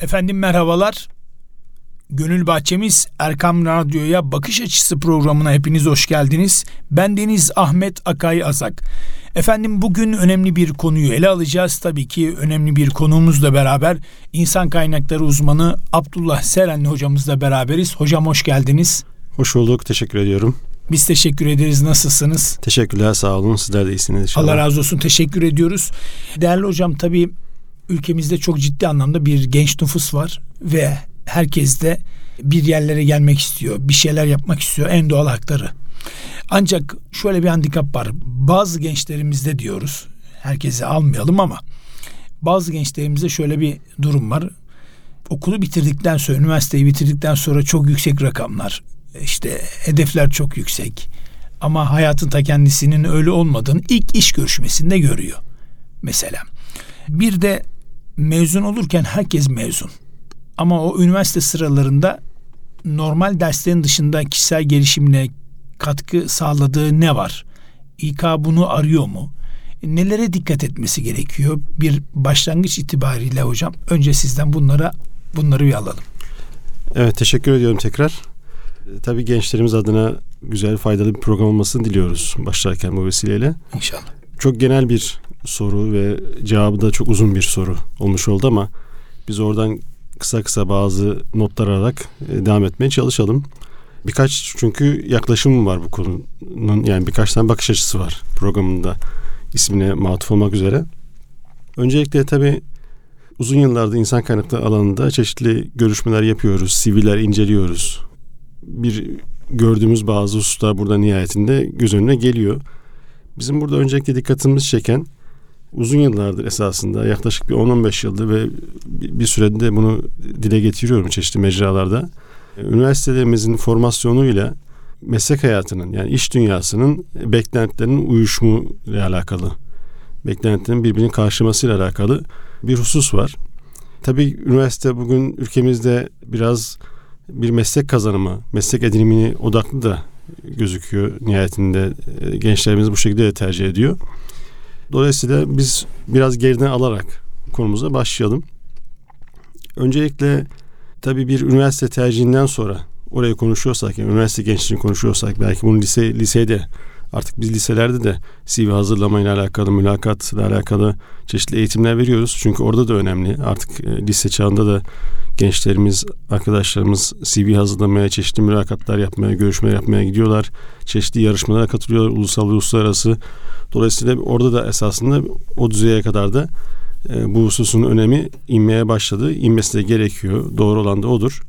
Efendim merhabalar. Gönül Bahçemiz Erkam Radyo'ya Bakış Açısı programına hepiniz hoş geldiniz. Ben Deniz Ahmet Akay Azak. Efendim bugün önemli bir konuyu ele alacağız. Tabii ki önemli bir konuğumuzla beraber insan kaynakları uzmanı Abdullah Serenli hocamızla beraberiz. Hocam hoş geldiniz. Hoş bulduk. Teşekkür ediyorum. Biz teşekkür ederiz. Nasılsınız? Teşekkürler. Sağ olun. Sizler de iyisiniz inşallah. Allah razı olsun. Teşekkür ediyoruz. Değerli hocam tabii ülkemizde çok ciddi anlamda bir genç nüfus var ve herkes de bir yerlere gelmek istiyor, bir şeyler yapmak istiyor en doğal hakları. Ancak şöyle bir handikap var. Bazı gençlerimizde diyoruz, herkese almayalım ama bazı gençlerimizde şöyle bir durum var. Okulu bitirdikten sonra, üniversiteyi bitirdikten sonra çok yüksek rakamlar, işte hedefler çok yüksek. Ama hayatın ta kendisinin öyle olmadığını ilk iş görüşmesinde görüyor. Mesela. Bir de mezun olurken herkes mezun. Ama o üniversite sıralarında normal derslerin dışında kişisel gelişimine katkı sağladığı ne var? İK bunu arıyor mu? Nelere dikkat etmesi gerekiyor? Bir başlangıç itibariyle hocam önce sizden bunlara bunları bir alalım. Evet teşekkür ediyorum tekrar. Tabii gençlerimiz adına güzel faydalı bir program olmasını diliyoruz başlarken bu vesileyle. İnşallah. Çok genel bir soru ve cevabı da çok uzun bir soru olmuş oldu ama biz oradan kısa kısa bazı notlar alarak e, devam etmeye çalışalım. Birkaç çünkü yaklaşım var bu konunun yani birkaç tane bakış açısı var programında ismine matuf olmak üzere. Öncelikle tabii uzun yıllarda insan kaynakları alanında çeşitli görüşmeler yapıyoruz, CV'ler inceliyoruz. Bir gördüğümüz bazı hususlar burada nihayetinde göz önüne geliyor. Bizim burada öncelikle dikkatimizi çeken uzun yıllardır esasında yaklaşık bir 10-15 yıldır ve bir sürede bunu dile getiriyorum çeşitli mecralarda. Üniversitelerimizin formasyonuyla meslek hayatının yani iş dünyasının beklentilerinin uyuşumu ile alakalı. Beklentilerin birbirinin karşılamasıyla alakalı bir husus var. Tabii üniversite bugün ülkemizde biraz bir meslek kazanımı, meslek edinimini odaklı da gözüküyor nihayetinde. Gençlerimiz bu şekilde de tercih ediyor. Dolayısıyla biz biraz geriden alarak konumuza başlayalım. Öncelikle tabii bir üniversite tercihinden sonra orayı konuşuyorsak, yani üniversite gençliğini konuşuyorsak belki bunu lise lisede artık biz liselerde de CV hazırlamayla alakalı, mülakatla alakalı çeşitli eğitimler veriyoruz. Çünkü orada da önemli. Artık e, lise çağında da gençlerimiz, arkadaşlarımız CV hazırlamaya, çeşitli mülakatlar yapmaya, görüşmeler yapmaya gidiyorlar. Çeşitli yarışmalara katılıyorlar, ulusal ve uluslararası. Dolayısıyla orada da esasında o düzeye kadar da e, bu hususun önemi inmeye başladı. İnmesi de gerekiyor. Doğru olan da odur.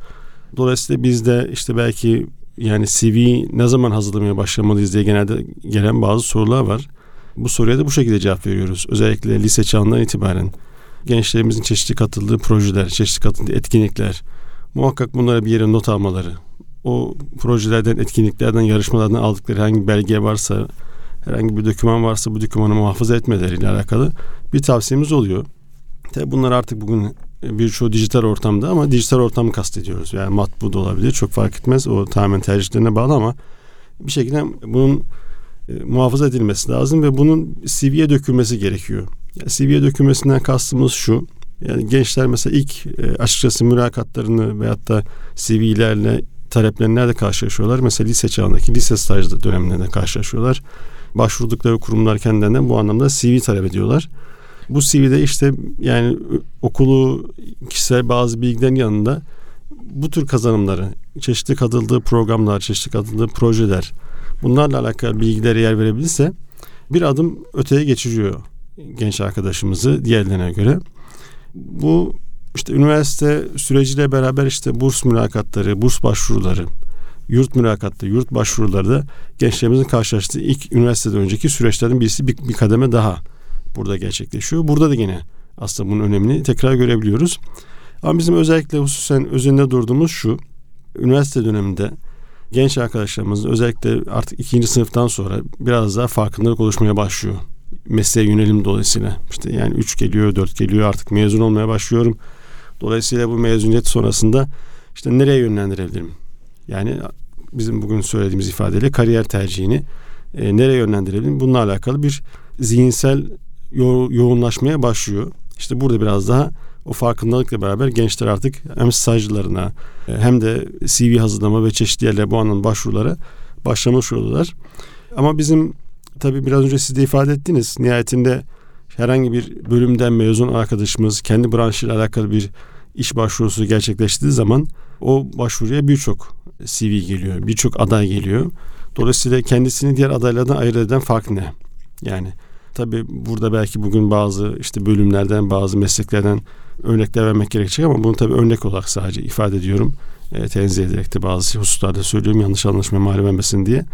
Dolayısıyla biz de işte belki yani CV ne zaman hazırlamaya başlamalıyız diye genelde gelen bazı sorular var. Bu soruya da bu şekilde cevap veriyoruz. Özellikle lise çağından itibaren gençlerimizin çeşitli katıldığı projeler, çeşitli katıldığı etkinlikler, muhakkak bunlara bir yere not almaları, o projelerden, etkinliklerden, yarışmalardan aldıkları hangi belge varsa, herhangi bir doküman varsa bu dokümanı muhafaza etmeleriyle alakalı bir tavsiyemiz oluyor. Tabi bunlar artık bugün birçoğu dijital ortamda ama dijital ortamı kastediyoruz. Yani matbu da olabilir çok fark etmez. O tamamen tercihlerine bağlı ama bir şekilde bunun e, muhafaza edilmesi lazım ve bunun CV'ye dökülmesi gerekiyor. Yani CV'ye dökülmesinden kastımız şu. Yani gençler mesela ilk e, açıkçası mülakatlarını veyahut da CV'lerle taleplerini nerede karşılaşıyorlar? Mesela lise çağındaki lise stajı dönemlerinde karşılaşıyorlar. Başvurdukları kurumlar kendilerinden bu anlamda CV talep ediyorlar. Bu CV'de işte yani okulu, kişisel bazı bilgilerin yanında bu tür kazanımları, çeşitli katıldığı programlar, çeşitli katıldığı projeler bunlarla alakalı bilgilere yer verebilirse bir adım öteye geçiriyor genç arkadaşımızı diğerlerine göre. Bu işte üniversite süreciyle beraber işte burs mülakatları, burs başvuruları, yurt mülakatları, yurt başvuruları da gençlerimizin karşılaştığı ilk üniversiteden önceki süreçlerin birisi bir, bir kademe daha burada gerçekleşiyor. Burada da yine aslında bunun önemini tekrar görebiliyoruz. Ama bizim özellikle hususen üzerinde durduğumuz şu. Üniversite döneminde genç arkadaşlarımızın özellikle artık ikinci sınıftan sonra biraz daha farkındalık oluşmaya başlıyor. Mesleğe yönelim dolayısıyla. İşte yani üç geliyor, dört geliyor artık mezun olmaya başlıyorum. Dolayısıyla bu mezuniyet sonrasında işte nereye yönlendirebilirim? Yani bizim bugün söylediğimiz ifadeyle kariyer tercihini e, nereye yönlendirebilirim? Bununla alakalı bir zihinsel yo- yoğunlaşmaya başlıyor. İşte burada biraz daha o farkındalıkla beraber gençler artık hem stajlarına hem de CV hazırlama ve çeşitli yerlere bu anlamda başvurulara başlamış oldular. Ama bizim tabii biraz önce siz de ifade ettiniz. Nihayetinde herhangi bir bölümden mezun arkadaşımız kendi branşıyla alakalı bir iş başvurusu gerçekleştiği zaman o başvuruya birçok CV geliyor, birçok aday geliyor. Dolayısıyla kendisini diğer adaylardan ayırt eden fark ne? Yani tabii burada belki bugün bazı işte bölümlerden, bazı mesleklerden örnekler vermek gerekecek ama bunu tabii örnek olarak sadece ifade ediyorum. E, tenzih ederek de bazı hususlarda söylüyorum yanlış anlaşma mal diye.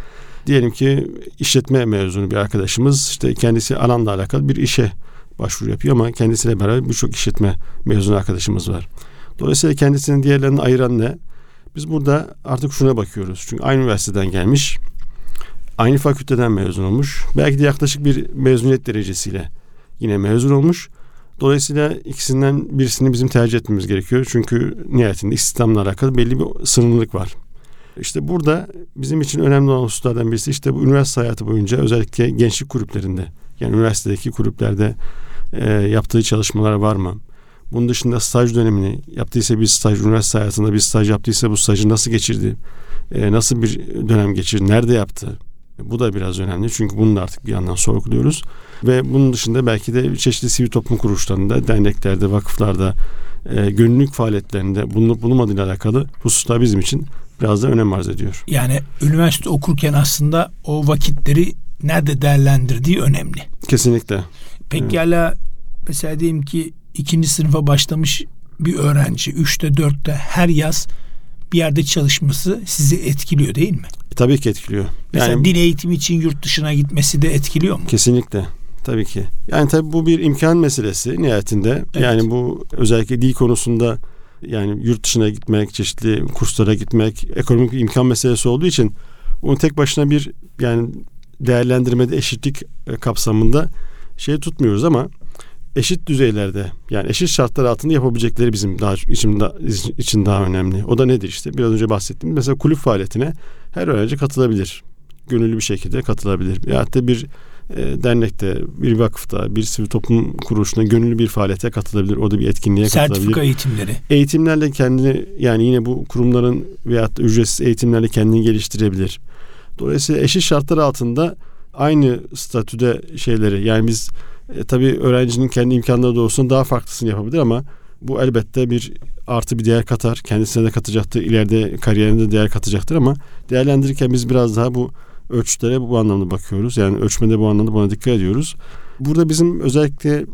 Diyelim ki işletme mezunu bir arkadaşımız işte kendisi alanla alakalı bir işe başvuru yapıyor ama kendisiyle beraber birçok işletme mezunu arkadaşımız var. Dolayısıyla kendisinin diğerlerinden ayıran ne? Biz burada artık şuna bakıyoruz. Çünkü aynı üniversiteden gelmiş, aynı fakülteden mezun olmuş. Belki de yaklaşık bir mezuniyet derecesiyle yine mezun olmuş. Dolayısıyla ikisinden birisini bizim tercih etmemiz gerekiyor. Çünkü nihayetinde istihdamla alakalı belli bir sınırlılık var. İşte burada bizim için önemli olan hususlardan birisi işte bu üniversite hayatı boyunca özellikle gençlik kulüplerinde yani üniversitedeki kulüplerde e, yaptığı çalışmalar var mı? Bunun dışında staj dönemini yaptıysa bir staj, üniversite hayatında bir staj yaptıysa bu stajı nasıl geçirdi? E, nasıl bir dönem geçirdi? Nerede yaptı? Bu da biraz önemli çünkü bunu da artık bir yandan sorguluyoruz. Ve bunun dışında belki de çeşitli sivil toplum kuruluşlarında, derneklerde, vakıflarda, e, gönüllülük faaliyetlerinde bulunup bulunmadığıyla alakalı hususlar bizim için biraz da önem arz ediyor. Yani üniversite okurken aslında o vakitleri nerede değerlendirdiği önemli. Kesinlikle. Pekala evet. mesela diyelim ki ikinci sınıfa başlamış bir öğrenci üçte dörtte her yaz bir yerde çalışması sizi etkiliyor değil mi? Tabii ki etkiliyor. Mesela yani, dil eğitimi için yurt dışına gitmesi de etkiliyor mu? Kesinlikle. Tabii ki. Yani tabii bu bir imkan meselesi nihayetinde. Evet. Yani bu özellikle dil konusunda yani yurt dışına gitmek, çeşitli kurslara gitmek ekonomik imkan meselesi olduğu için onu tek başına bir yani değerlendirmede eşitlik e, kapsamında şey tutmuyoruz ama eşit düzeylerde yani eşit şartlar altında yapabilecekleri bizim daha için, için daha önemli. O da nedir işte biraz önce bahsettiğim mesela kulüp faaliyetine her öğrenci katılabilir. Gönüllü bir şekilde katılabilir. Ya da bir e, dernekte, bir vakıfta, bir sivil toplum kuruluşuna gönüllü bir faaliyete katılabilir. O da bir etkinliğe Sertifika katılabilir. Sertifika eğitimleri. Eğitimlerle kendini yani yine bu kurumların veyahut da ücretsiz eğitimlerle kendini geliştirebilir. Dolayısıyla eşit şartlar altında aynı statüde şeyleri yani biz e, tabii öğrencinin kendi imkanları doğrusunda daha farklısını yapabilir ama bu elbette bir artı bir değer katar. Kendisine de katacaktır. ileride kariyerinde değer katacaktır ama değerlendirirken biz biraz daha bu ölçütlere bu anlamda bakıyoruz. Yani ölçmede bu anlamda buna dikkat ediyoruz. Burada bizim özellikle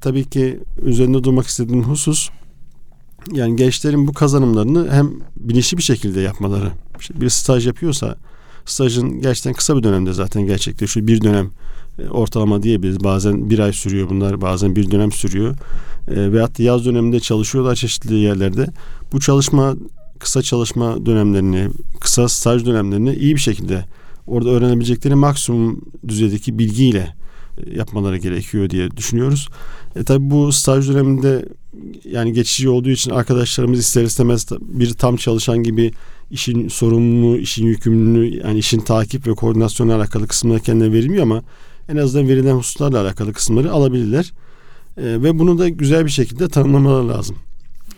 tabii ki üzerinde durmak istediğim husus yani gençlerin bu kazanımlarını hem bilinçli bir şekilde yapmaları. İşte bir staj yapıyorsa stajın gerçekten kısa bir dönemde zaten gerçekleşiyor. Bir dönem ortalama diyebiliriz. Bazen bir ay sürüyor bunlar, bazen bir dönem sürüyor. E, veyahut da yaz döneminde çalışıyorlar çeşitli yerlerde. Bu çalışma, kısa çalışma dönemlerini, kısa staj dönemlerini iyi bir şekilde orada öğrenebilecekleri maksimum düzeydeki bilgiyle e, yapmaları gerekiyor diye düşünüyoruz. E tabi bu staj döneminde yani geçici olduğu için arkadaşlarımız ister istemez bir tam çalışan gibi işin sorumluluğu, işin yükümlülüğü yani işin takip ve koordinasyonla alakalı kısımları kendine verilmiyor ama en azından verilen hususlarla alakalı kısımları alabilirler. E, ve bunu da güzel bir şekilde tanımlamaları lazım.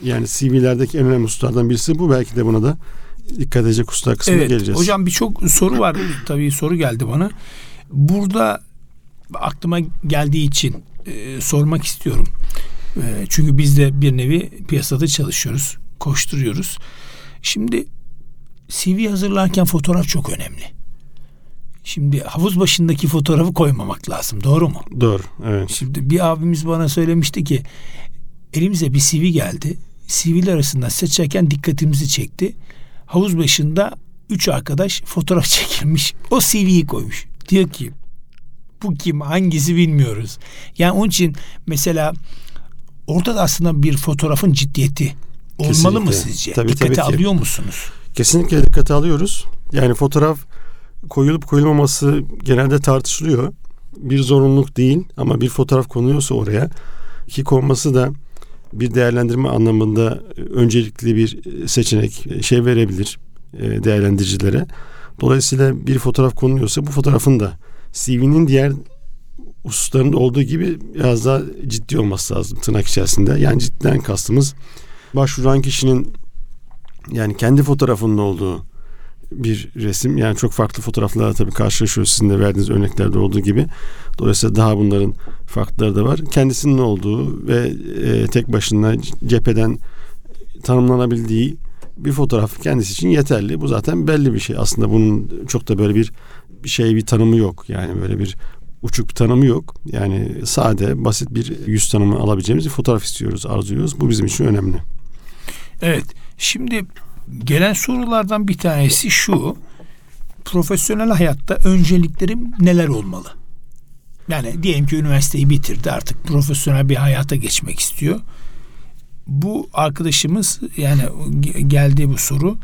Yani CV'lerdeki en önemli hususlardan birisi bu. Belki de buna da dikkat edecek hususlar kısmına evet, geleceğiz. Hocam birçok soru var. Tabii soru geldi bana. Burada aklıma geldiği için e, sormak istiyorum. E, çünkü biz de bir nevi piyasada çalışıyoruz. Koşturuyoruz. Şimdi CV hazırlarken fotoğraf çok önemli. Şimdi havuz başındaki fotoğrafı koymamak lazım. Doğru mu? Doğru. Evet. Şimdi bir abimiz bana söylemişti ki elimize bir CV geldi. CV'ler arasında seçerken dikkatimizi çekti. Havuz başında üç arkadaş fotoğraf çekilmiş. O CV'yi koymuş. Diyor ki bu kim hangisi bilmiyoruz. Yani onun için mesela orada da aslında bir fotoğrafın ciddiyeti olmalı Kesinlikle. mı sizce? Tabii, Dikkate tabii alıyor musunuz? Kesinlikle dikkate alıyoruz. Yani fotoğraf koyulup koyulmaması genelde tartışılıyor. Bir zorunluluk değil ama bir fotoğraf konuyorsa oraya ki konması da bir değerlendirme anlamında öncelikli bir seçenek şey verebilir e, değerlendiricilere. Dolayısıyla bir fotoğraf konuluyorsa bu fotoğrafın da CV'nin diğer hususlarında olduğu gibi biraz daha ciddi olması lazım tırnak içerisinde. Yani cidden kastımız başvuran kişinin yani kendi fotoğrafının olduğu bir resim. Yani çok farklı fotoğraflarla tabii karşılaşıyoruz sizin de verdiğiniz örneklerde olduğu gibi. Dolayısıyla daha bunların farklıları da var. Kendisinin olduğu ve e, tek başına cepheden tanımlanabildiği bir fotoğraf kendisi için yeterli. Bu zaten belli bir şey. Aslında bunun çok da böyle bir şey bir tanımı yok. Yani böyle bir uçuk bir tanımı yok. Yani sade, basit bir yüz tanımı alabileceğimiz bir fotoğraf istiyoruz, arzuluyoruz. Bu bizim için önemli. Evet. Şimdi gelen sorulardan bir tanesi şu. Profesyonel hayatta önceliklerim neler olmalı? Yani diyelim ki üniversiteyi bitirdi artık profesyonel bir hayata geçmek istiyor. Bu arkadaşımız yani geldiği bu soru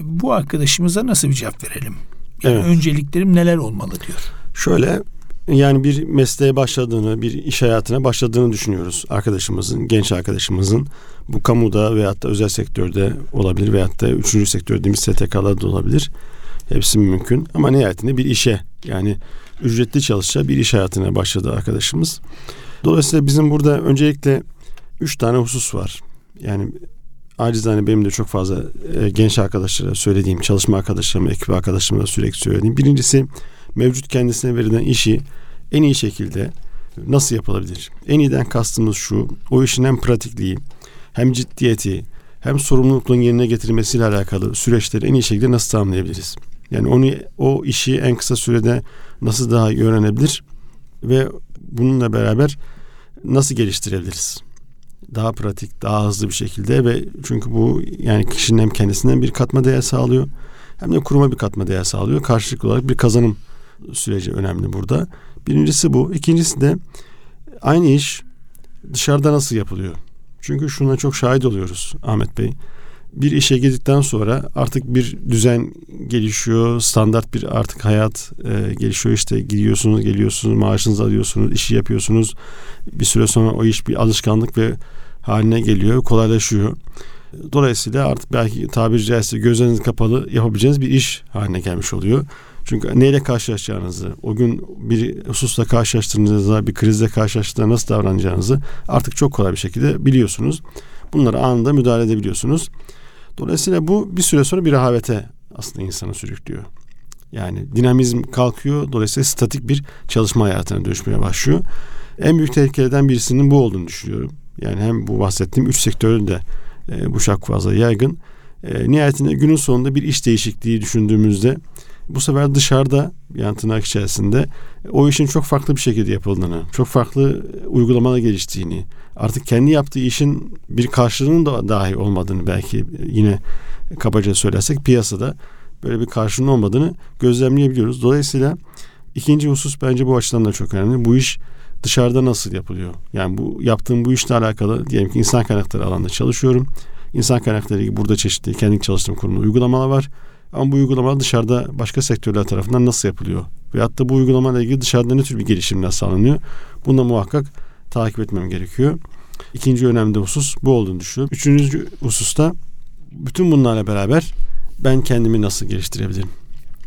bu arkadaşımıza nasıl bir cevap verelim? Yani evet. Önceliklerim neler olmalı diyor. Şöyle yani bir mesleğe başladığını, bir iş hayatına başladığını düşünüyoruz arkadaşımızın, genç arkadaşımızın. Bu kamuda veyahut da özel sektörde olabilir veyahut da üçüncü sektör dediğimiz STK'larda da olabilir. Hepsi mümkün ama nihayetinde bir işe yani ücretli çalışacağı bir iş hayatına başladı arkadaşımız. Dolayısıyla bizim burada öncelikle üç tane husus var. Yani acizane benim de çok fazla e, genç arkadaşlara söylediğim, çalışma arkadaşlarıma, ekip arkadaşlarıma sürekli söylediğim. Birincisi mevcut kendisine verilen işi en iyi şekilde nasıl yapılabilir? En iyiden kastımız şu, o işin hem pratikliği, hem ciddiyeti, hem sorumlulukların yerine getirilmesiyle alakalı süreçleri en iyi şekilde nasıl tamamlayabiliriz? Yani onu o işi en kısa sürede nasıl daha iyi öğrenebilir ve bununla beraber nasıl geliştirebiliriz? Daha pratik, daha hızlı bir şekilde ve çünkü bu yani kişinin hem kendisinden bir katma değer sağlıyor hem de kuruma bir katma değer sağlıyor. Karşılıklı olarak bir kazanım süreci önemli burada. Birincisi bu. İkincisi de aynı iş dışarıda nasıl yapılıyor? Çünkü şuna çok şahit oluyoruz Ahmet Bey. Bir işe girdikten sonra artık bir düzen gelişiyor, standart bir artık hayat e, gelişiyor. İşte gidiyorsunuz, geliyorsunuz, maaşınızı alıyorsunuz, işi yapıyorsunuz. Bir süre sonra o iş bir alışkanlık ve haline geliyor, kolaylaşıyor. Dolayısıyla artık belki tabiri caizse gözleriniz kapalı yapabileceğiniz bir iş haline gelmiş oluyor. Çünkü neyle karşılaşacağınızı, o gün bir hususla karşılaştığınızda, bir krizle karşılaştığınızda nasıl davranacağınızı artık çok kolay bir şekilde biliyorsunuz. Bunları anında müdahale edebiliyorsunuz. Dolayısıyla bu bir süre sonra bir rehavete aslında insanı sürüklüyor. Yani dinamizm kalkıyor. Dolayısıyla statik bir çalışma hayatına dönüşmeye başlıyor. En büyük tehlikelerden birisinin bu olduğunu düşünüyorum. Yani hem bu bahsettiğim üç sektörde e, bu çok fazla yaygın. E, nihayetinde günün sonunda bir iş değişikliği düşündüğümüzde bu sefer dışarıda yani tırnak içerisinde o işin çok farklı bir şekilde yapıldığını, çok farklı uygulamalar geliştiğini, artık kendi yaptığı işin bir karşılığının da dahi olmadığını belki yine kabaca söylersek piyasada böyle bir karşılığının olmadığını gözlemleyebiliyoruz. Dolayısıyla ikinci husus bence bu açıdan da çok önemli. Bu iş dışarıda nasıl yapılıyor? Yani bu yaptığım bu işle alakalı diyelim ki insan kaynakları alanında çalışıyorum. İnsan kaynakları burada çeşitli kendi çalıştığım kurumda uygulamalar var. Ama bu uygulama dışarıda başka sektörler tarafından nasıl yapılıyor? Veyahut da bu uygulamayla ilgili dışarıda ne tür bir gelişimler sağlanıyor? Bunu muhakkak takip etmem gerekiyor. İkinci önemli husus bu olduğunu düşünüyorum. Üçüncü hususta bütün bunlarla beraber ben kendimi nasıl geliştirebilirim?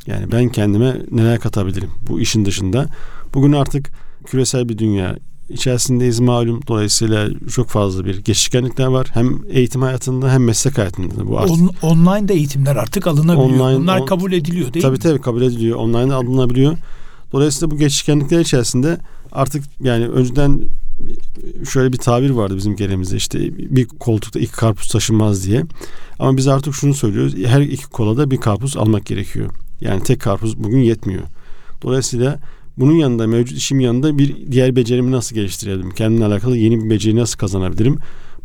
Yani ben kendime neler katabilirim bu işin dışında? Bugün artık küresel bir dünya içerisindeyiz malum. Dolayısıyla çok fazla bir geçişkenlikler var. Hem eğitim hayatında hem meslek hayatında bu artık. On, online de eğitimler artık alınabiliyor. Online, Bunlar on, kabul ediliyor değil tabii mi? Tabii tabii kabul ediliyor. Online alınabiliyor. Dolayısıyla bu geçişkenlikler içerisinde artık yani önceden şöyle bir tabir vardı bizim geleneğimizde işte bir koltukta iki karpuz taşınmaz diye. Ama biz artık şunu söylüyoruz. Her iki kolada bir karpuz almak gerekiyor. Yani tek karpuz bugün yetmiyor. Dolayısıyla bunun yanında mevcut işim yanında bir diğer becerimi nasıl geliştirebilirim? Kendimle alakalı yeni bir beceri nasıl kazanabilirim?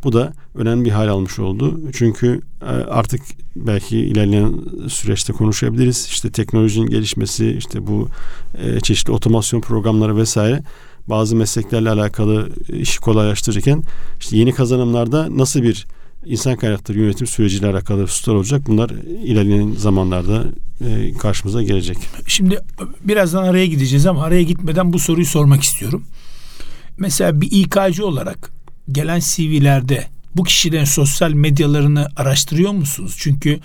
Bu da önemli bir hal almış oldu. Çünkü e, artık belki ilerleyen süreçte konuşabiliriz. İşte teknolojinin gelişmesi, işte bu e, çeşitli otomasyon programları vesaire bazı mesleklerle alakalı işi kolaylaştırırken işte yeni kazanımlarda nasıl bir insan kaynakları yönetim süreciyle alakalı hususlar olacak. Bunlar ilerleyen zamanlarda karşımıza gelecek. Şimdi birazdan araya gideceğiz ama araya gitmeden bu soruyu sormak istiyorum. Mesela bir İK'cı olarak gelen CV'lerde bu kişilerin sosyal medyalarını araştırıyor musunuz? Çünkü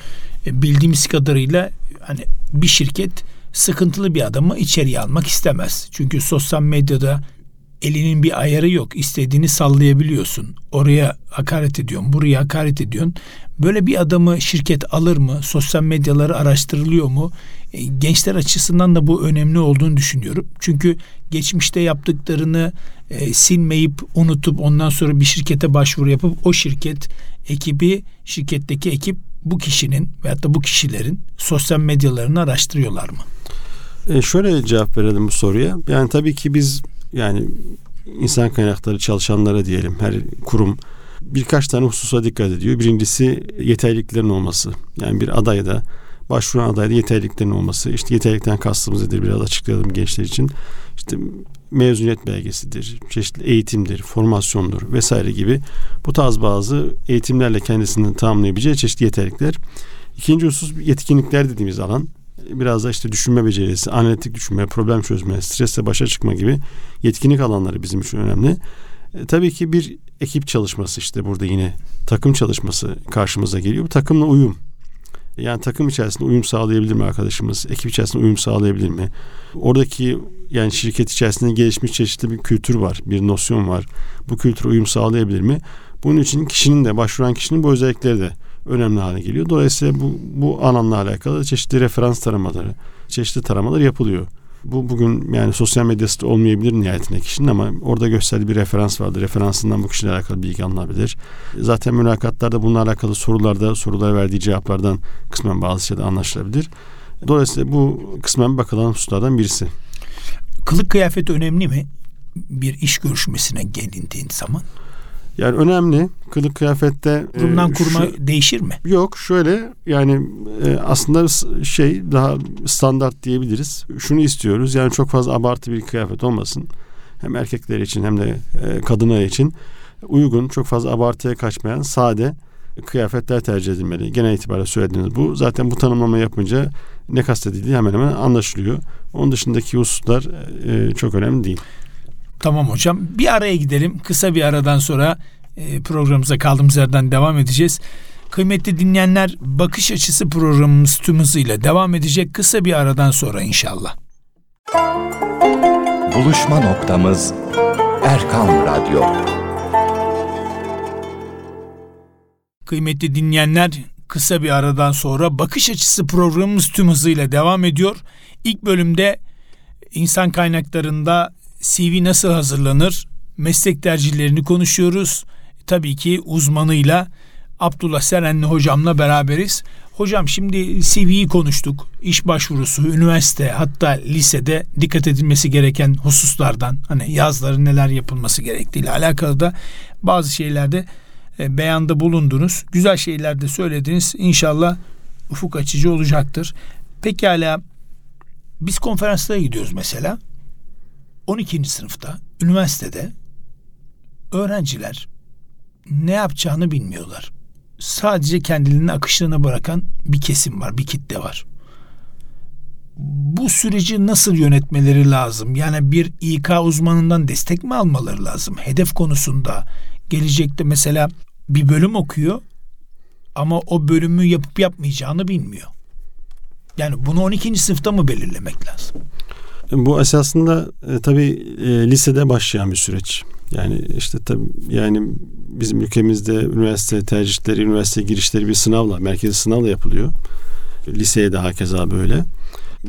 e, bildiğimiz kadarıyla hani bir şirket sıkıntılı bir adamı içeriye almak istemez. Çünkü sosyal medyada elinin bir ayarı yok. İstediğini sallayabiliyorsun. Oraya hakaret ediyorsun, buraya hakaret ediyorsun. Böyle bir adamı şirket alır mı? Sosyal medyaları araştırılıyor mu? E, gençler açısından da bu önemli olduğunu düşünüyorum. Çünkü geçmişte yaptıklarını e, silmeyip unutup ondan sonra bir şirkete başvuru yapıp o şirket ekibi şirketteki ekip bu kişinin veyahut da bu kişilerin sosyal medyalarını araştırıyorlar mı? E şöyle cevap verelim bu soruya. Yani tabii ki biz yani insan kaynakları çalışanlara diyelim her kurum birkaç tane hususa dikkat ediyor. Birincisi yeterliliklerin olması. Yani bir adayda başvuran adayda yeterliliklerin olması. İşte yeterlilikten kastımız nedir biraz açıklayalım gençler için. İşte mezuniyet belgesidir, çeşitli eğitimdir, formasyondur vesaire gibi bu tarz bazı eğitimlerle kendisini tamamlayabileceği çeşitli yeterlilikler. İkinci husus yetkinlikler dediğimiz alan biraz da işte düşünme becerisi, analitik düşünme, problem çözme, stresle başa çıkma gibi yetkinlik alanları bizim için önemli. E, tabii ki bir ekip çalışması işte burada yine takım çalışması karşımıza geliyor. Bu takımla uyum. Yani takım içerisinde uyum sağlayabilir mi arkadaşımız? Ekip içerisinde uyum sağlayabilir mi? Oradaki yani şirket içerisinde gelişmiş çeşitli bir kültür var, bir nosyon var. Bu kültüre uyum sağlayabilir mi? Bunun için kişinin de başvuran kişinin bu özellikleri de önemli hale geliyor. Dolayısıyla bu, bu alanla alakalı çeşitli referans taramaları, çeşitli taramalar yapılıyor. Bu bugün yani sosyal medyası da olmayabilir nihayetinde kişinin ama orada gösterdiği bir referans vardır. Referansından bu kişiyle alakalı bilgi alınabilir. Zaten mülakatlarda bununla alakalı sorularda sorulara verdiği cevaplardan kısmen bazı şeyler anlaşılabilir. Dolayısıyla bu kısmen bakılan hususlardan birisi. Kılık kıyafet önemli mi? Bir iş görüşmesine gelindiğin zaman. Yani önemli. Kılık kıyafette kurumdan e, kuruma şu, değişir mi? Yok şöyle yani e, aslında şey daha standart diyebiliriz. Şunu istiyoruz yani çok fazla abartı bir kıyafet olmasın. Hem erkekler için hem de e, kadınlar için uygun, çok fazla abartıya kaçmayan sade kıyafetler tercih edilmeli. Genel itibariyle söylediğiniz bu. Zaten bu tanımlama yapınca ne kastedildiği hemen hemen anlaşılıyor. Onun dışındaki hususlar e, çok önemli değil. Tamam hocam. Bir araya gidelim. Kısa bir aradan sonra e, programımıza kaldığımız yerden devam edeceğiz. Kıymetli dinleyenler bakış açısı programımız tüm hızıyla devam edecek kısa bir aradan sonra inşallah. Buluşma noktamız Erkan Radyo. Kıymetli dinleyenler kısa bir aradan sonra bakış açısı programımız tüm hızıyla devam ediyor. İlk bölümde insan kaynaklarında CV nasıl hazırlanır? Meslek tercihlerini konuşuyoruz. Tabii ki uzmanıyla Abdullah Serenli hocamla beraberiz. Hocam şimdi CV'yi konuştuk. İş başvurusu, üniversite hatta lisede dikkat edilmesi gereken hususlardan hani yazları neler yapılması gerektiğiyle alakalı da bazı şeylerde e, beyanda bulundunuz. Güzel şeyler de söylediniz. İnşallah ufuk açıcı olacaktır. Pekala biz konferanslara gidiyoruz mesela. 12. sınıfta üniversitede öğrenciler ne yapacağını bilmiyorlar. Sadece kendilerinin akışlarına bırakan bir kesim var, bir kitle var. Bu süreci nasıl yönetmeleri lazım? Yani bir İK uzmanından destek mi almaları lazım? Hedef konusunda gelecekte mesela bir bölüm okuyor ama o bölümü yapıp yapmayacağını bilmiyor. Yani bunu 12. sınıfta mı belirlemek lazım? Bu esasında e, tabii e, lisede başlayan bir süreç. Yani işte tabii yani bizim ülkemizde üniversite tercihleri, üniversite girişleri bir sınavla, merkezi sınavla yapılıyor. Liseye de hakeza böyle.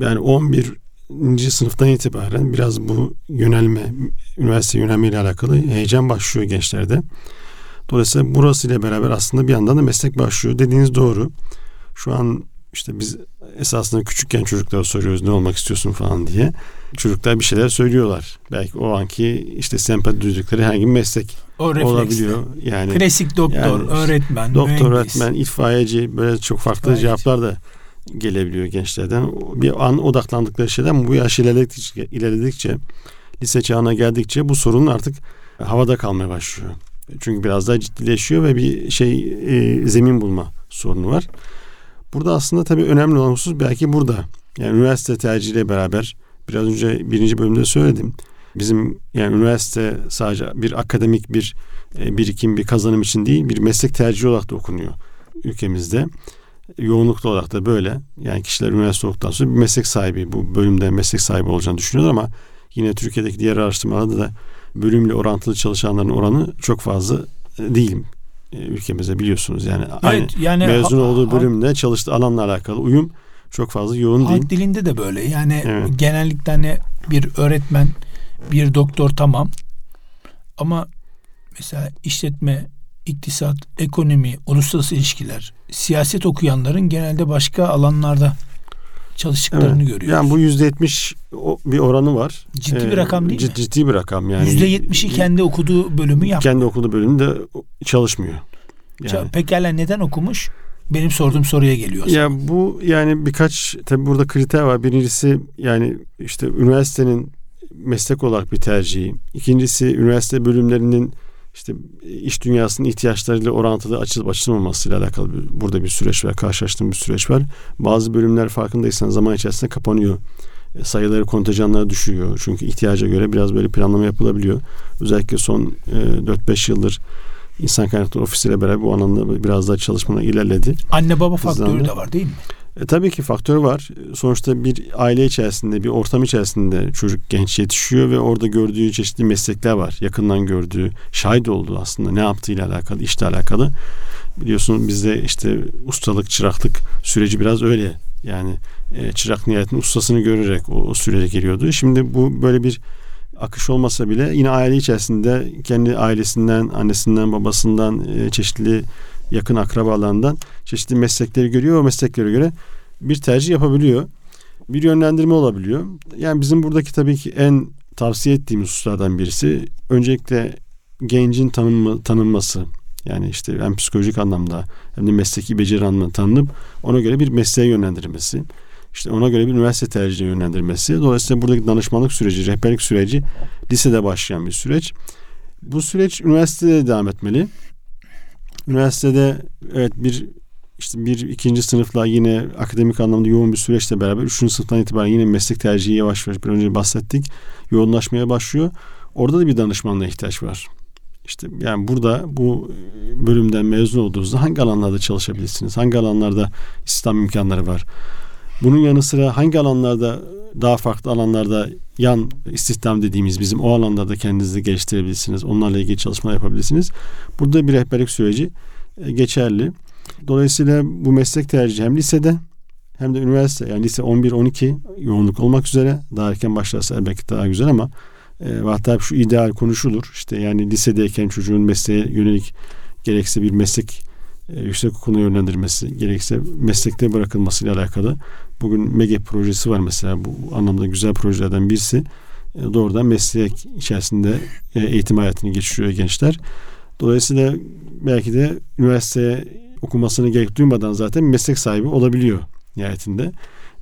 Yani 11 sınıftan itibaren biraz bu yönelme, üniversite yönelme ile alakalı heyecan başlıyor gençlerde. Dolayısıyla burası ile beraber aslında bir yandan da meslek başlıyor. Dediğiniz doğru. Şu an işte biz esasında küçükken çocuklara soruyoruz ne olmak istiyorsun falan diye. Çocuklar bir şeyler söylüyorlar. Belki o anki işte sempati duydukları herhangi bir meslek o olabiliyor. Yani klasik doktor, yani öğretmen, doktor, mühendis. öğretmen, itfaiyeci böyle çok farklı itfaiyeci. cevaplar da gelebiliyor gençlerden. Bir an odaklandıkları şeyden bu yaş ilerledikçe, ilerledikçe lise çağına geldikçe bu sorun artık havada kalmaya başlıyor. Çünkü biraz daha ciddileşiyor ve bir şey e, zemin bulma sorunu var. Burada aslında tabii önemli olan husus belki burada. Yani üniversite tercihiyle beraber biraz önce birinci bölümde söyledim. Bizim yani üniversite sadece bir akademik bir e, birikim, bir kazanım için değil, bir meslek tercihi olarak da okunuyor ülkemizde. Yoğunluklu olarak da böyle. Yani kişiler üniversite olduktan sonra bir meslek sahibi, bu bölümde meslek sahibi olacağını düşünüyorlar ama yine Türkiye'deki diğer araştırmalarda da bölümle orantılı çalışanların oranı çok fazla e, değil ülkemizde biliyorsunuz. Yani aynı yani mezun ha- olduğu ha- bölümle çalıştığı alanla alakalı uyum çok fazla yoğun değil. Halk dilinde de böyle. Yani Evet. genellikle hani bir öğretmen, bir doktor tamam. Ama mesela işletme, iktisat, ekonomi, uluslararası ilişkiler, siyaset okuyanların genelde başka alanlarda çalıştıklarını Evet. görüyoruz. Yani bu yüzde yetmiş bir oranı var. Ciddi Ee, bir rakam değil cid- mi? Ciddi bir rakam yani. Yüzde yetmişi kendi okuduğu bölümü yaptı. kendi okuduğu bölümünde çalışmıyor. Yani. Pekala neden okumuş? Benim sorduğum soruya geliyor. Ya bu yani birkaç tabi burada kriter var. Birincisi yani işte üniversitenin meslek olarak bir tercihi. İkincisi üniversite bölümlerinin işte iş dünyasının ihtiyaçlarıyla orantılı açılıp açılmamasıyla alakalı bir, burada bir süreç var. Karşılaştığım bir süreç var. Bazı bölümler farkındaysan zaman içerisinde kapanıyor. E, Sayıları kontenjanlara düşüyor. Çünkü ihtiyaca göre biraz böyle planlama yapılabiliyor. Özellikle son e, 4-5 yıldır insan kaynakları ofisiyle beraber bu alanda biraz daha çalışmalar ilerledi. Anne baba faktörü de var değil mi? E, tabii ki faktör var. Sonuçta bir aile içerisinde, bir ortam içerisinde çocuk genç yetişiyor ve orada gördüğü çeşitli meslekler var. Yakından gördüğü, şahit olduğu aslında ne yaptığıyla alakalı, işle alakalı. Biliyorsun bizde işte ustalık, çıraklık süreci biraz öyle. Yani e, çırak nihayetinde ustasını görerek o, o sürece geliyordu. Şimdi bu böyle bir akış olmasa bile yine aile içerisinde kendi ailesinden, annesinden, babasından, e, çeşitli yakın akrabalarından çeşitli meslekleri görüyor. O mesleklere göre bir tercih yapabiliyor. Bir yönlendirme olabiliyor. Yani bizim buradaki tabii ki en tavsiye ettiğimiz hususlardan birisi öncelikle gencin tanınma, tanınması. Yani işte hem psikolojik anlamda hem de mesleki beceri anlamında tanınıp ona göre bir mesleğe yönlendirilmesi. İşte ona göre bir üniversite tercihine yönlendirmesi. Dolayısıyla buradaki danışmanlık süreci, rehberlik süreci lisede başlayan bir süreç. Bu süreç üniversitede de devam etmeli. Üniversitede evet bir işte bir ikinci sınıfla yine akademik anlamda yoğun bir süreçle beraber üçüncü sınıftan itibaren yine meslek tercihi yavaş yavaş bir önce bahsettik yoğunlaşmaya başlıyor. Orada da bir danışmanlığa ihtiyaç var. İşte yani burada bu bölümden mezun olduğunuzda hangi alanlarda çalışabilirsiniz? Hangi alanlarda istihdam imkanları var? Bunun yanı sıra hangi alanlarda daha farklı alanlarda yan istihdam dediğimiz bizim o alanlarda kendinizi geliştirebilirsiniz. Onlarla ilgili çalışma yapabilirsiniz. Burada bir rehberlik süreci e, geçerli. Dolayısıyla bu meslek tercihi hem lisede hem de üniversite yani lise 11-12 yoğunluk olmak üzere daha erken başlarsa elbette daha güzel ama e, hatta şu ideal konuşulur. İşte yani lisedeyken çocuğun mesleğe yönelik gerekse bir meslek e, yüksek okuluna yönlendirmesi, gerekse meslekte bırakılmasıyla alakalı. Bugün MEGE projesi var mesela bu anlamda güzel projelerden birisi. E, doğrudan meslek içerisinde e, eğitim hayatını geçiriyor gençler. Dolayısıyla belki de üniversiteye okumasını gerek duymadan zaten meslek sahibi olabiliyor nihayetinde.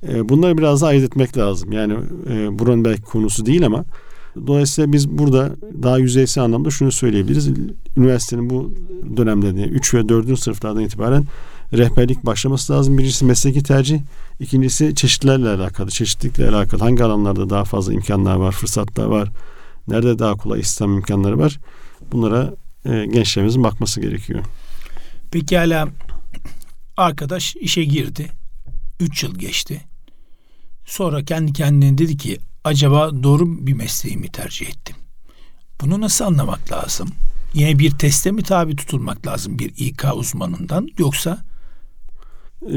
E, bunları biraz da ayırt etmek lazım. Yani e, buranın belki konusu değil ama dolayısıyla biz burada daha yüzeysel anlamda şunu söyleyebiliriz. Üniversitenin bu dönemlerinde 3 ve 4. sınıflardan itibaren rehberlik başlaması lazım. Birincisi mesleki tercih, ikincisi çeşitlerle alakalı, çeşitlilikle alakalı. Hangi alanlarda daha fazla imkanlar var, fırsatlar var, nerede daha kolay istihdam imkanları var. Bunlara e, gençlerimizin bakması gerekiyor. Peki hala arkadaş işe girdi. 3 yıl geçti. Sonra kendi kendine dedi ki acaba doğru bir mesleği mi tercih ettim? Bunu nasıl anlamak lazım? Yine bir teste mi tabi tutulmak lazım bir İK uzmanından yoksa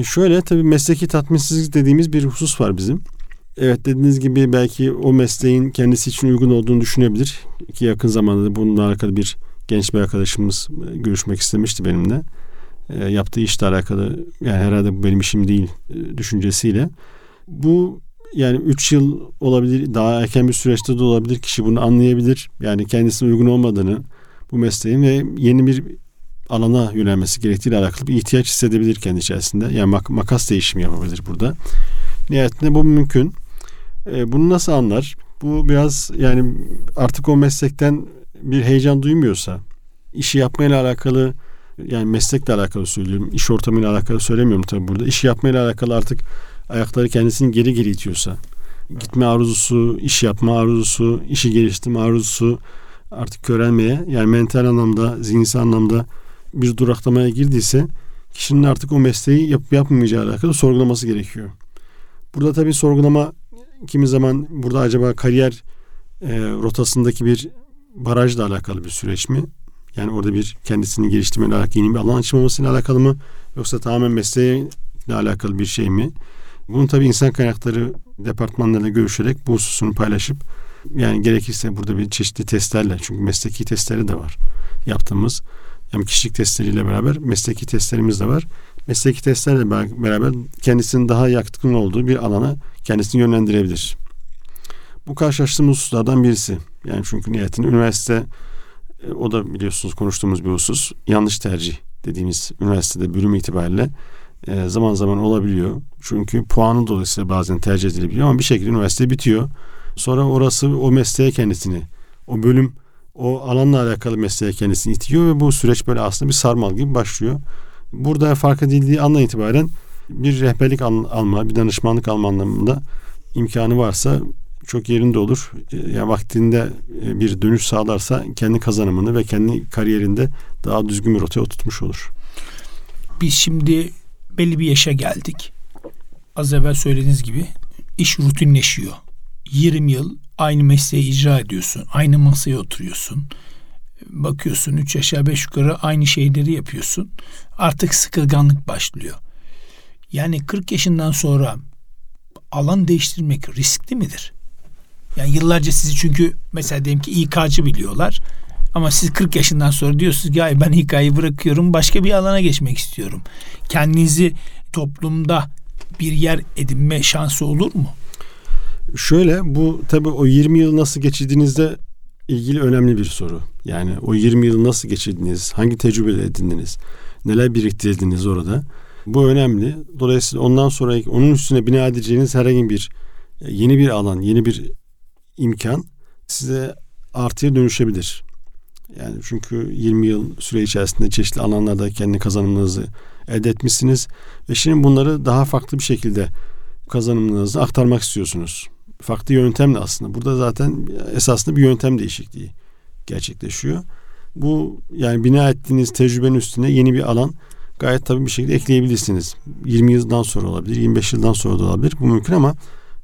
şöyle tabii mesleki tatminsizlik dediğimiz bir husus var bizim. Evet dediğiniz gibi belki o mesleğin kendisi için uygun olduğunu düşünebilir. Ki yakın zamanda da bununla alakalı bir genç bir arkadaşımız e, görüşmek istemişti benimle. E, yaptığı işle alakalı yani herhalde bu benim işim değil e, düşüncesiyle. Bu yani 3 yıl olabilir daha erken bir süreçte de olabilir kişi bunu anlayabilir. Yani kendisine uygun olmadığını bu mesleğin ve yeni bir alana yönelmesi gerektiğiyle alakalı bir ihtiyaç hissedebilir kendi içerisinde. Yani mak- makas değişimi yapabilir burada. Nihayetinde bu mümkün. E, bunu nasıl anlar? Bu biraz yani artık o meslekten bir heyecan duymuyorsa, işi yapmayla alakalı yani meslekle alakalı söylüyorum. iş ortamıyla alakalı söylemiyorum tabii burada. İşi yapmayla alakalı artık ayakları kendisini geri geri itiyorsa, gitme arzusu, iş yapma arzusu, işi geliştirme arzusu artık körelmeye yani mental anlamda, zihinsel anlamda bir duraklamaya girdiyse kişinin artık o mesleği yapıp yapmayacağı alakalı sorgulaması gerekiyor. Burada tabii sorgulama kimi zaman burada acaba kariyer e, rotasındaki bir barajla alakalı bir süreç mi? Yani orada bir kendisini geliştirmeyle alakalı yeni bir alan açılmamasıyla alakalı mı? Yoksa tamamen mesleğe alakalı bir şey mi? Bunu tabii insan kaynakları departmanlarıyla görüşerek bu hususunu paylaşıp yani gerekirse burada bir çeşitli testlerle çünkü mesleki testleri de var yaptığımız. Hem kişilik testleriyle beraber mesleki testlerimiz de var. Mesleki testlerle beraber kendisinin daha yatkın olduğu bir alana kendisini yönlendirebilir. Bu karşılaştığımız hususlardan birisi. Yani çünkü nihayetinde üniversite e, o da biliyorsunuz konuştuğumuz bir husus. Yanlış tercih dediğimiz üniversitede bölüm itibariyle e, zaman zaman olabiliyor. Çünkü puanı dolayısıyla bazen tercih edilebiliyor ama bir şekilde üniversite bitiyor. Sonra orası o mesleğe kendisini, o bölüm, o alanla alakalı mesleğe kendisini itiyor ve bu süreç böyle aslında bir sarmal gibi başlıyor. Burada fark edildiği andan itibaren bir rehberlik al- alma, bir danışmanlık alma anlamında imkanı varsa çok yerinde olur. E, yani vaktinde e, bir dönüş sağlarsa kendi kazanımını ve kendi kariyerinde daha düzgün bir rotaya oturtmuş olur. Biz şimdi belli bir yaşa geldik. Az evvel söylediğiniz gibi iş rutinleşiyor. 20 yıl aynı mesleği icra ediyorsun. Aynı masaya oturuyorsun. Bakıyorsun 3 aşağı 5 yukarı aynı şeyleri yapıyorsun. Artık sıkılganlık başlıyor. Yani 40 yaşından sonra alan değiştirmek riskli midir? Yani yıllarca sizi çünkü mesela diyelim ki İK'cı biliyorlar. Ama siz 40 yaşından sonra diyorsunuz ki ben İK'yı bırakıyorum başka bir alana geçmek istiyorum. Kendinizi toplumda bir yer edinme şansı olur mu? Şöyle bu tabii o 20 yıl nasıl geçirdiğinizde ilgili önemli bir soru. Yani o 20 yıl nasıl geçirdiniz? Hangi tecrübeler edindiniz? Neler biriktirdiniz orada? Bu önemli. Dolayısıyla ondan sonra onun üstüne bina edeceğiniz herhangi bir yeni bir alan, yeni bir imkan size artıya dönüşebilir. Yani çünkü 20 yıl süre içerisinde çeşitli alanlarda kendi kazanımlarınızı elde etmişsiniz ve şimdi bunları daha farklı bir şekilde kazanımlarınızı aktarmak istiyorsunuz. Farklı yöntemle aslında. Burada zaten esasında bir yöntem değişikliği gerçekleşiyor. Bu yani bina ettiğiniz tecrübenin üstüne yeni bir alan gayet tabii bir şekilde ekleyebilirsiniz. 20 yıldan sonra olabilir, 25 yıldan sonra da olabilir. Bu mümkün ama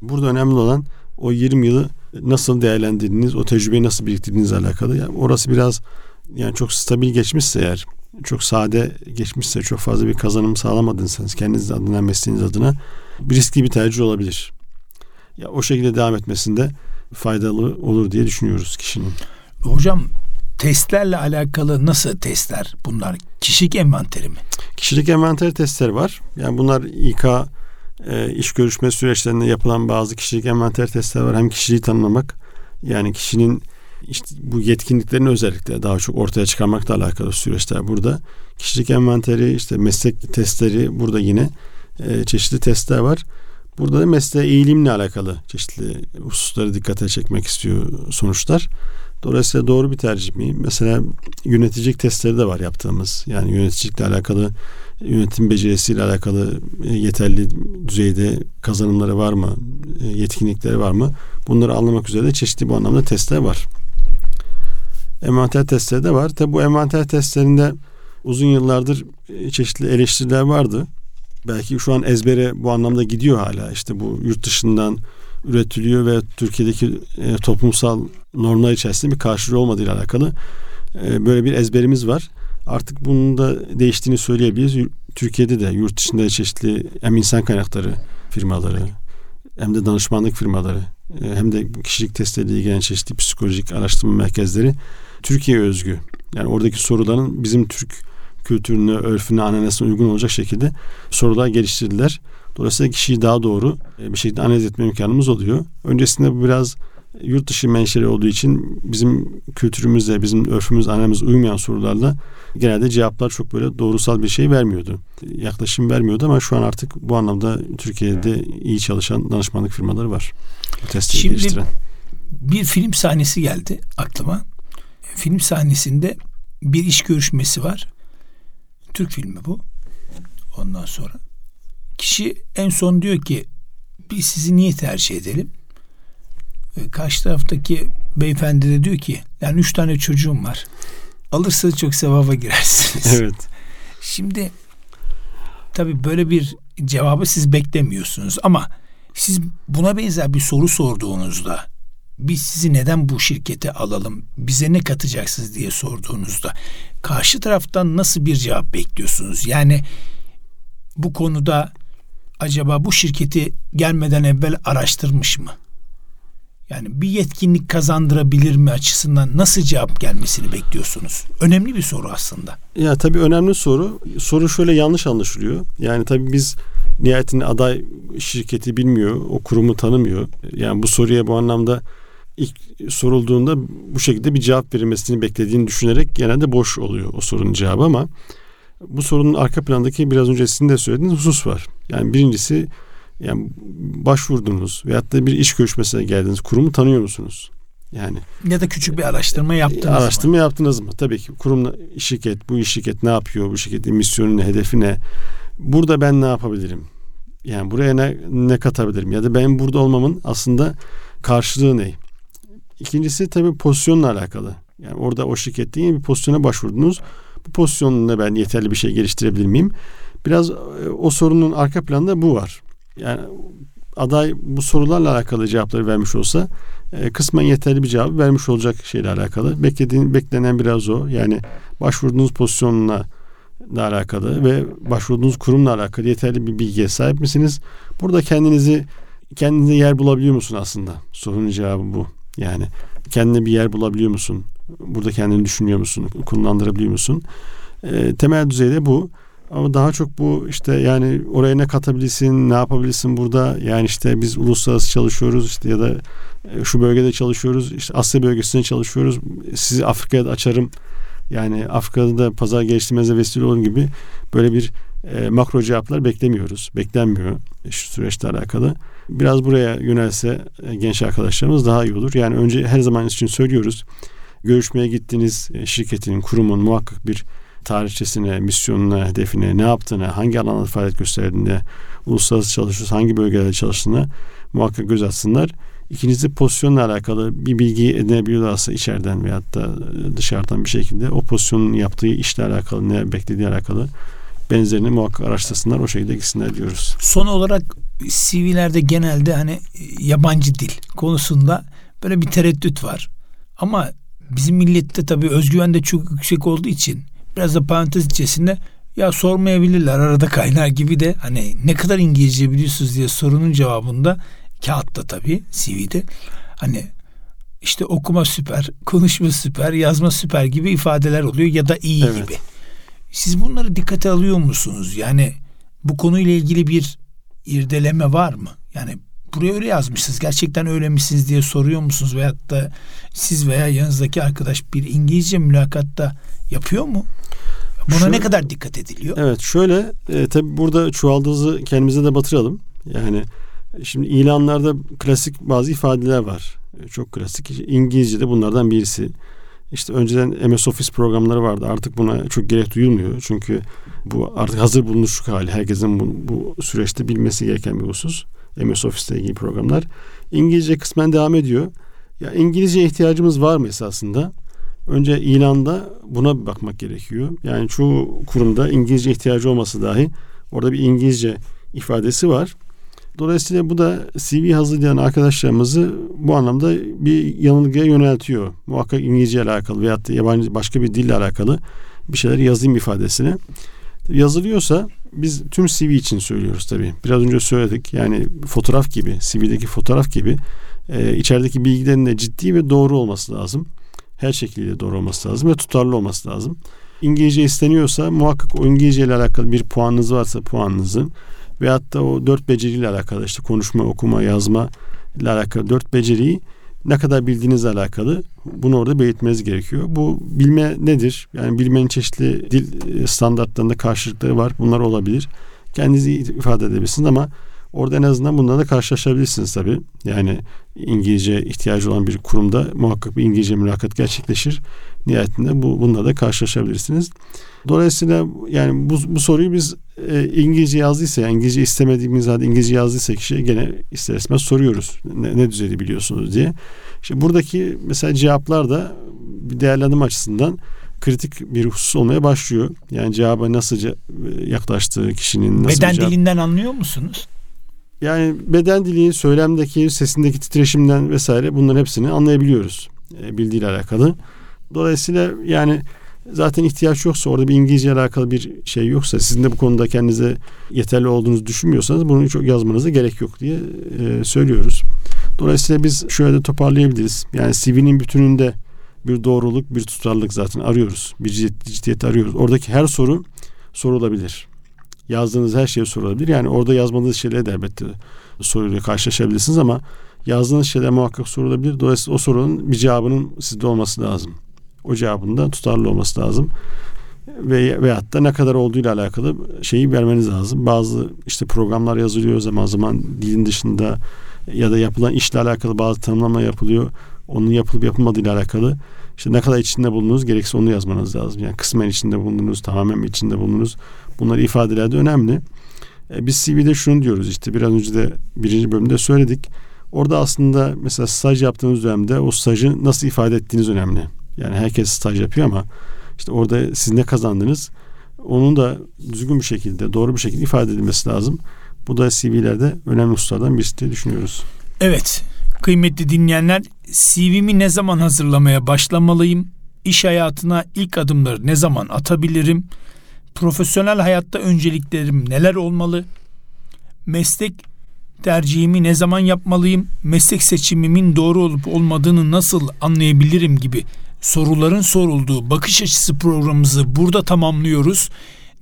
burada önemli olan o 20 yılı nasıl değerlendirdiğiniz, o tecrübeyi nasıl biriktirdiğinizle alakalı. Yani orası biraz yani çok stabil geçmişse eğer, çok sade geçmişse, çok fazla bir kazanım sağlamadıysanız kendiniz adına, mesleğiniz adına bir riskli bir tercih olabilir. Ya o şekilde devam etmesinde faydalı olur diye düşünüyoruz kişinin. Hocam testlerle alakalı nasıl testler bunlar? Kişilik envanteri mi? Kişilik envanteri testleri var. Yani bunlar İK e, iş görüşme süreçlerinde yapılan bazı kişilik envanter testleri var. Hem kişiliği tanımlamak yani kişinin işte bu yetkinliklerini özellikle daha çok ortaya çıkarmakla alakalı süreçler burada. Kişilik envanteri işte meslek testleri burada yine e, çeşitli testler var. Burada da mesleğe eğilimle alakalı çeşitli hususları dikkate çekmek istiyor sonuçlar. Dolayısıyla doğru bir tercih mi? Mesela yöneticilik testleri de var yaptığımız. Yani yöneticilikle alakalı yönetim becerisiyle alakalı e, yeterli düzeyde kazanımları var mı? E, yetkinlikleri var mı? Bunları anlamak üzere de çeşitli bu anlamda testler var. Envanter testleri de var. Tabi bu envanter testlerinde uzun yıllardır e, çeşitli eleştiriler vardı. Belki şu an ezbere bu anlamda gidiyor hala. İşte bu yurt dışından üretiliyor ve Türkiye'deki e, toplumsal normlar içerisinde bir karşılığı olmadığıyla alakalı e, böyle bir ezberimiz var. Artık bunun da değiştiğini söyleyebiliriz. Türkiye'de de yurt dışında çeşitli hem insan kaynakları firmaları hem de danışmanlık firmaları e, hem de kişilik testleriyle ilgilenen çeşitli psikolojik araştırma merkezleri Türkiye özgü. Yani oradaki soruların bizim Türk kültürüne, örfüne, ananesine uygun olacak şekilde sorular geliştirdiler. Dolayısıyla kişiyi daha doğru e, bir şekilde analiz etme imkanımız oluyor. Öncesinde bu biraz yurt dışı menşeli olduğu için bizim kültürümüzle, bizim örfümüz, annemiz uymayan sorularla genelde cevaplar çok böyle doğrusal bir şey vermiyordu. Yaklaşım vermiyordu ama şu an artık bu anlamda Türkiye'de iyi çalışan danışmanlık firmaları var. Bu testleri Şimdi geliştiren. bir film sahnesi geldi aklıma. Film sahnesinde bir iş görüşmesi var. Türk filmi bu. Ondan sonra kişi en son diyor ki biz sizi niye tercih edelim? E, karşı taraftaki beyefendi de diyor ki yani üç tane çocuğum var. Alırsanız çok sevaba girersiniz. Evet. Şimdi tabii böyle bir cevabı siz beklemiyorsunuz ama siz buna benzer bir soru sorduğunuzda biz sizi neden bu şirkete alalım, bize ne katacaksınız diye sorduğunuzda karşı taraftan nasıl bir cevap bekliyorsunuz? Yani bu konuda acaba bu şirketi gelmeden evvel araştırmış mı? Yani bir yetkinlik kazandırabilir mi açısından nasıl cevap gelmesini bekliyorsunuz? Önemli bir soru aslında. Ya tabii önemli soru. Soru şöyle yanlış anlaşılıyor. Yani tabii biz nihayetinde aday şirketi bilmiyor, o kurumu tanımıyor. Yani bu soruya bu anlamda ilk sorulduğunda bu şekilde bir cevap verilmesini beklediğini düşünerek genelde boş oluyor o sorunun cevabı ama bu sorunun arka plandaki biraz önce sizin de söylediğiniz husus var. Yani birincisi yani başvurdunuz veyahut da bir iş görüşmesine geldiniz. Kurumu tanıyor musunuz? Yani ya da küçük bir araştırma yaptınız araştırma mı? yaptınız mı? Tabii ki kurum şirket bu şirket ne yapıyor? Bu şirketin misyonu ne, hedefi ne? Burada ben ne yapabilirim? Yani buraya ne, ne katabilirim? Ya da ben burada olmamın aslında karşılığı ne? İkincisi tabii pozisyonla alakalı. Yani orada o şirkette yeni bir pozisyona başvurdunuz. Bu pozisyonla ben yeterli bir şey geliştirebilir miyim? Biraz e, o sorunun arka planında bu var. Yani aday bu sorularla alakalı cevapları vermiş olsa e, kısmen yeterli bir cevap vermiş olacak şeyle alakalı. Beklediğin beklenen biraz o. Yani başvurduğunuz pozisyonla da alakalı ve başvurduğunuz kurumla alakalı yeterli bir bilgiye sahip misiniz? Burada kendinizi kendinize yer bulabiliyor musun aslında? Sorunun cevabı bu. Yani kendine bir yer bulabiliyor musun? Burada kendini düşünüyor musun? Kullandırabiliyor musun? E, temel düzeyde bu. Ama daha çok bu işte yani oraya ne katabilirsin, ne yapabilirsin burada? Yani işte biz uluslararası çalışıyoruz işte ya da e, şu bölgede çalışıyoruz. işte Asya bölgesinde çalışıyoruz. Sizi Afrika'ya da açarım. Yani Afrika'da da pazar geliştirmenize vesile olun gibi böyle bir e, makro cevaplar beklemiyoruz. Beklenmiyor şu süreçle alakalı. Biraz buraya yönelse e, genç arkadaşlarımız daha iyi olur. Yani önce her zaman için söylüyoruz. Görüşmeye gittiğiniz e, şirketin, kurumun muhakkak bir tarihçesine, misyonuna, hedefine, ne yaptığını, hangi alanda faaliyet gösterdiğinde, uluslararası çalışıyorsa hangi bölgelerde çalıştığını muhakkak göz atsınlar. İkincisi pozisyonla alakalı bir bilgi edinebiliyorlarsa içeriden veyahut da dışarıdan bir şekilde o pozisyonun yaptığı işle alakalı, ne beklediği alakalı benzerini muhakkak araştırsınlar o şekilde gitsinler diyoruz. Son olarak CV'lerde genelde hani yabancı dil konusunda böyle bir tereddüt var. Ama bizim millette tabii özgüven de çok yüksek olduğu için biraz da parantez içerisinde ya sormayabilirler arada kaynar gibi de hani ne kadar İngilizce biliyorsunuz diye sorunun cevabında kağıtta tabii CV'de hani işte okuma süper, konuşma süper, yazma süper gibi ifadeler oluyor ya da iyi evet. gibi. Siz bunları dikkate alıyor musunuz? Yani bu konuyla ilgili bir irdeleme var mı? Yani buraya öyle yazmışsınız. Gerçekten öyle misiniz diye soruyor musunuz? Veyahut da siz veya yanınızdaki arkadaş bir İngilizce mülakatta yapıyor mu? Buna şöyle, ne kadar dikkat ediliyor? Evet şöyle e, tabi burada çuvaldızı kendimize de batıralım. Yani şimdi ilanlarda klasik bazı ifadeler var. E, çok klasik. İngilizce de bunlardan birisi. İşte önceden MS Office programları vardı. Artık buna çok gerek duyulmuyor. Çünkü bu artık hazır bulunuşluk hali. Herkesin bu, bu süreçte bilmesi gereken bir husus. MS Office ilgili programlar. İngilizce kısmen devam ediyor. Ya İngilizce ihtiyacımız var mı esasında? Önce ilanda buna bir bakmak gerekiyor. Yani çoğu kurumda İngilizce ihtiyacı olması dahi orada bir İngilizce ifadesi var. Dolayısıyla bu da CV hazırlayan arkadaşlarımızı bu anlamda bir yanılgıya yöneltiyor. Muhakkak İngilizce ile alakalı veyahut da yabancı başka bir dille alakalı bir şeyler yazayım ifadesini. Yazılıyorsa biz tüm CV için söylüyoruz tabii. Biraz önce söyledik. Yani fotoğraf gibi, CV'deki fotoğraf gibi e, içerideki bilgilerin de ciddi ve doğru olması lazım. Her şekilde doğru olması lazım ve tutarlı olması lazım. İngilizce isteniyorsa muhakkak o İngilizce ile alakalı bir puanınız varsa puanınızı veyahut da o dört beceriyle alakalı işte konuşma, okuma, yazma ile alakalı dört beceriyi ne kadar bildiğinizle alakalı bunu orada belirtmeniz gerekiyor. Bu bilme nedir? Yani bilmenin çeşitli dil e, standartlarında karşılıkları var. Bunlar olabilir. Kendinizi ifade edebilirsiniz ama orada en azından bunlarla karşılaşabilirsiniz tabii. Yani İngilizce ihtiyacı olan bir kurumda muhakkak bir İngilizce mülakat gerçekleşir. Nihayetinde bu bununla da karşılaşabilirsiniz. Dolayısıyla yani bu, bu soruyu biz e, İngilizce yazdıysa, yani İngilizce istemediğimiz halde İngilizce yazdıysa kişiye gene ister istemez soruyoruz. Ne, ne düzeyde biliyorsunuz diye. İşte buradaki mesela cevaplar da bir değerlendirme açısından kritik bir husus olmaya başlıyor. Yani cevaba nasıl yaklaştığı kişinin nasıl Beden cevap... dilinden anlıyor musunuz? Yani beden dili, söylemdeki, sesindeki titreşimden vesaire bunların hepsini anlayabiliyoruz. E, bildiğiyle alakalı. Dolayısıyla yani zaten ihtiyaç yoksa orada bir İngilizce alakalı bir şey yoksa sizin de bu konuda kendinize yeterli olduğunuzu düşünmüyorsanız bunu çok yazmanıza gerek yok diye e, söylüyoruz. Dolayısıyla biz şöyle de toparlayabiliriz. Yani CV'nin bütününde bir doğruluk, bir tutarlılık zaten arıyoruz. Bir ciddiyet arıyoruz. Oradaki her soru sorulabilir. Yazdığınız her şey sorulabilir. Yani orada yazmadığınız şeyleri de elbette soruyla karşılaşabilirsiniz ama yazdığınız şeyler muhakkak sorulabilir. Dolayısıyla o sorunun bir cevabının sizde olması lazım. O cevabın da tutarlı olması lazım. Ve veyahut da ne kadar olduğuyla alakalı şeyi vermeniz lazım. Bazı işte programlar yazılıyor zaman zaman dilin dışında ya da yapılan işle alakalı bazı tanımlama yapılıyor. Onun yapılıp yapılmadığıyla alakalı işte ne kadar içinde bulundunuz gerekse onu yazmanız lazım. Yani kısmen içinde bulundunuz, tamamen içinde bulundunuz. Bunlar ifadeler de önemli. E, biz CV'de şunu diyoruz işte biraz önce de birinci bölümde söyledik. Orada aslında mesela staj yaptığınız dönemde o stajı nasıl ifade ettiğiniz önemli. Yani herkes staj yapıyor ama işte orada siz ne kazandınız onun da düzgün bir şekilde, doğru bir şekilde ifade edilmesi lazım. Bu da CV'lerde önemli hususlardan birisi diye düşünüyoruz. Evet, kıymetli dinleyenler, CV'mi ne zaman hazırlamaya başlamalıyım? İş hayatına ilk adımları ne zaman atabilirim? Profesyonel hayatta önceliklerim neler olmalı? Meslek tercihimi ne zaman yapmalıyım? Meslek seçimimin doğru olup olmadığını nasıl anlayabilirim gibi soruların sorulduğu bakış açısı programımızı burada tamamlıyoruz.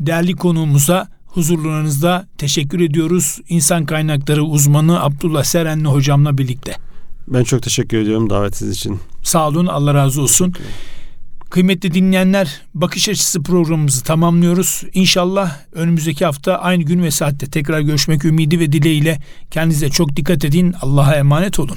Değerli konuğumuza huzurlarınızda teşekkür ediyoruz. İnsan kaynakları uzmanı Abdullah Serenli hocamla birlikte. Ben çok teşekkür ediyorum davetiniz için. Sağ olun Allah razı olsun. Kıymetli dinleyenler bakış açısı programımızı tamamlıyoruz. İnşallah önümüzdeki hafta aynı gün ve saatte tekrar görüşmek ümidi ve dileğiyle kendinize çok dikkat edin. Allah'a emanet olun.